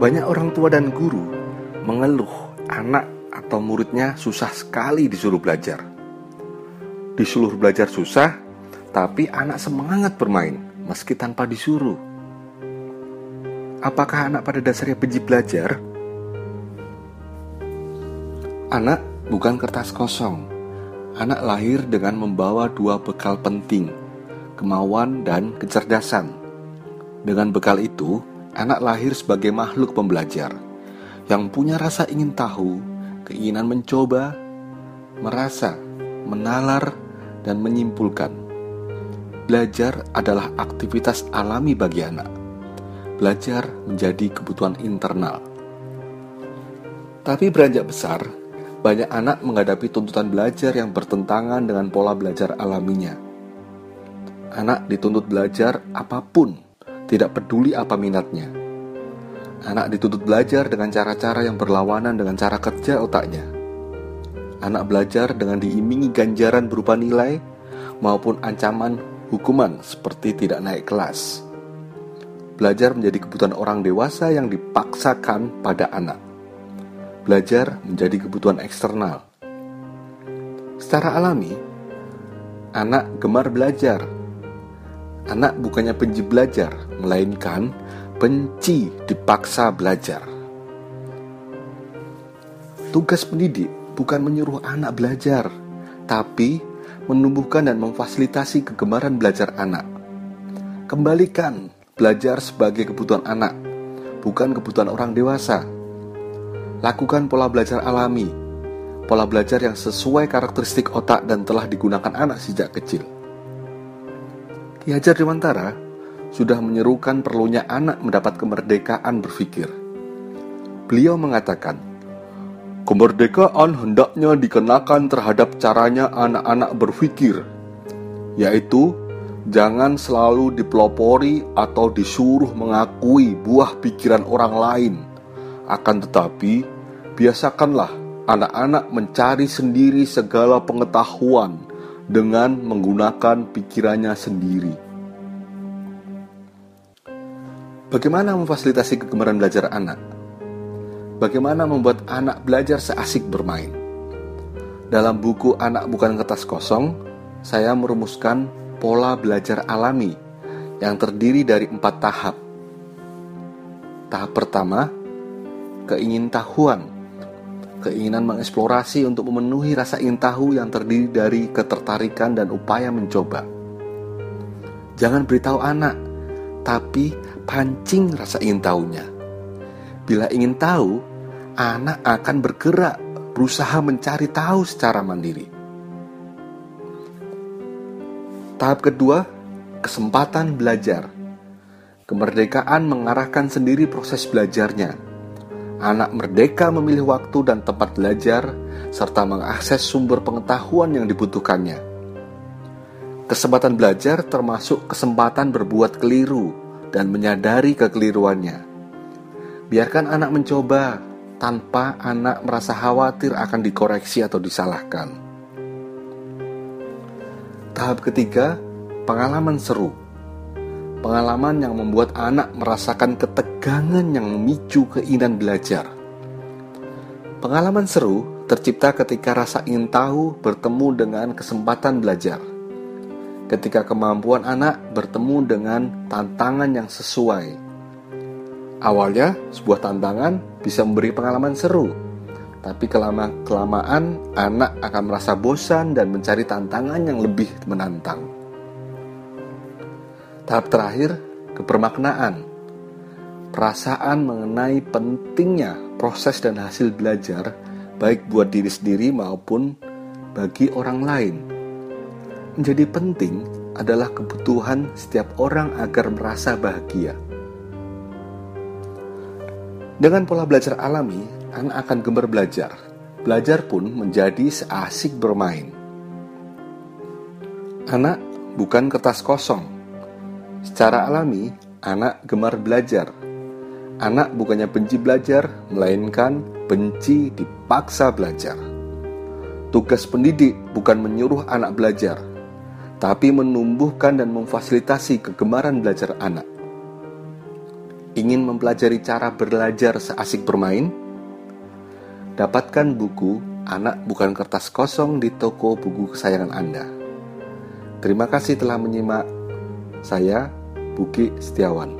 Banyak orang tua dan guru mengeluh anak atau muridnya susah sekali disuruh belajar. Disuruh belajar susah, tapi anak semangat bermain meski tanpa disuruh. Apakah anak pada dasarnya benci belajar? Anak bukan kertas kosong. Anak lahir dengan membawa dua bekal penting, kemauan dan kecerdasan. Dengan bekal itu, anak lahir sebagai makhluk pembelajar yang punya rasa ingin tahu, keinginan mencoba, merasa, menalar, dan menyimpulkan. Belajar adalah aktivitas alami bagi anak. Belajar menjadi kebutuhan internal. Tapi beranjak besar, banyak anak menghadapi tuntutan belajar yang bertentangan dengan pola belajar alaminya. Anak dituntut belajar apa pun tidak peduli apa minatnya. Anak dituntut belajar dengan cara-cara yang berlawanan dengan cara kerja otaknya. Anak belajar dengan diimingi ganjaran berupa nilai maupun ancaman hukuman seperti tidak naik kelas. Belajar menjadi kebutuhan orang dewasa yang dipaksakan pada anak. Belajar menjadi kebutuhan eksternal. Secara alami, anak gemar belajar anak bukannya benci belajar, melainkan benci dipaksa belajar. Tugas pendidik bukan menyuruh anak belajar, tapi menumbuhkan dan memfasilitasi kegemaran belajar anak. Kembalikan belajar sebagai kebutuhan anak, bukan kebutuhan orang dewasa. Lakukan pola belajar alami, pola belajar yang sesuai karakteristik otak dan telah digunakan anak sejak kecil. Ki Hajar Dewantara sudah menyerukan perlunya anak mendapat kemerdekaan berpikir. Beliau mengatakan, kemerdekaan hendaknya dikenakan terhadap caranya anak-anak berpikir, yaitu jangan selalu dipelopori atau disuruh mengakui buah pikiran orang lain. Akan tetapi, biasakanlah anak-anak mencari sendiri segala pengetahuan dengan menggunakan pikirannya sendiri. Bagaimana memfasilitasi kegemaran belajar anak? Bagaimana membuat anak belajar seasik bermain? Dalam buku Anak Bukan Kertas Kosong, saya merumuskan pola belajar alami yang terdiri dari empat tahap. Tahap pertama, keingintahuan keinginan mengeksplorasi untuk memenuhi rasa ingin tahu yang terdiri dari ketertarikan dan upaya mencoba. Jangan beritahu anak, tapi pancing rasa ingin tahunya. Bila ingin tahu, anak akan bergerak berusaha mencari tahu secara mandiri. Tahap kedua, kesempatan belajar. Kemerdekaan mengarahkan sendiri proses belajarnya anak merdeka memilih waktu dan tempat belajar, serta mengakses sumber pengetahuan yang dibutuhkannya. Kesempatan belajar termasuk kesempatan berbuat keliru dan menyadari kekeliruannya. Biarkan anak mencoba tanpa anak merasa khawatir akan dikoreksi atau disalahkan. Tahap ketiga, pengalaman seru pengalaman yang membuat anak merasakan ketegangan yang memicu keinginan belajar. Pengalaman seru tercipta ketika rasa ingin tahu bertemu dengan kesempatan belajar. Ketika kemampuan anak bertemu dengan tantangan yang sesuai. Awalnya, sebuah tantangan bisa memberi pengalaman seru, tapi kelama kelamaan anak akan merasa bosan dan mencari tantangan yang lebih menantang. Tahap terakhir, kebermaknaan. Perasaan mengenai pentingnya proses dan hasil belajar baik buat diri sendiri maupun bagi orang lain. Menjadi penting adalah kebutuhan setiap orang agar merasa bahagia. Dengan pola belajar alami, anak akan gemar belajar. Belajar pun menjadi seasik bermain. Anak bukan kertas kosong, Secara alami, anak gemar belajar. Anak bukannya benci belajar, melainkan benci dipaksa belajar. Tugas pendidik bukan menyuruh anak belajar, tapi menumbuhkan dan memfasilitasi kegemaran belajar anak. Ingin mempelajari cara belajar seasik bermain? Dapatkan buku Anak Bukan Kertas Kosong di toko buku kesayangan Anda. Terima kasih telah menyimak. Saya Buki Setiawan.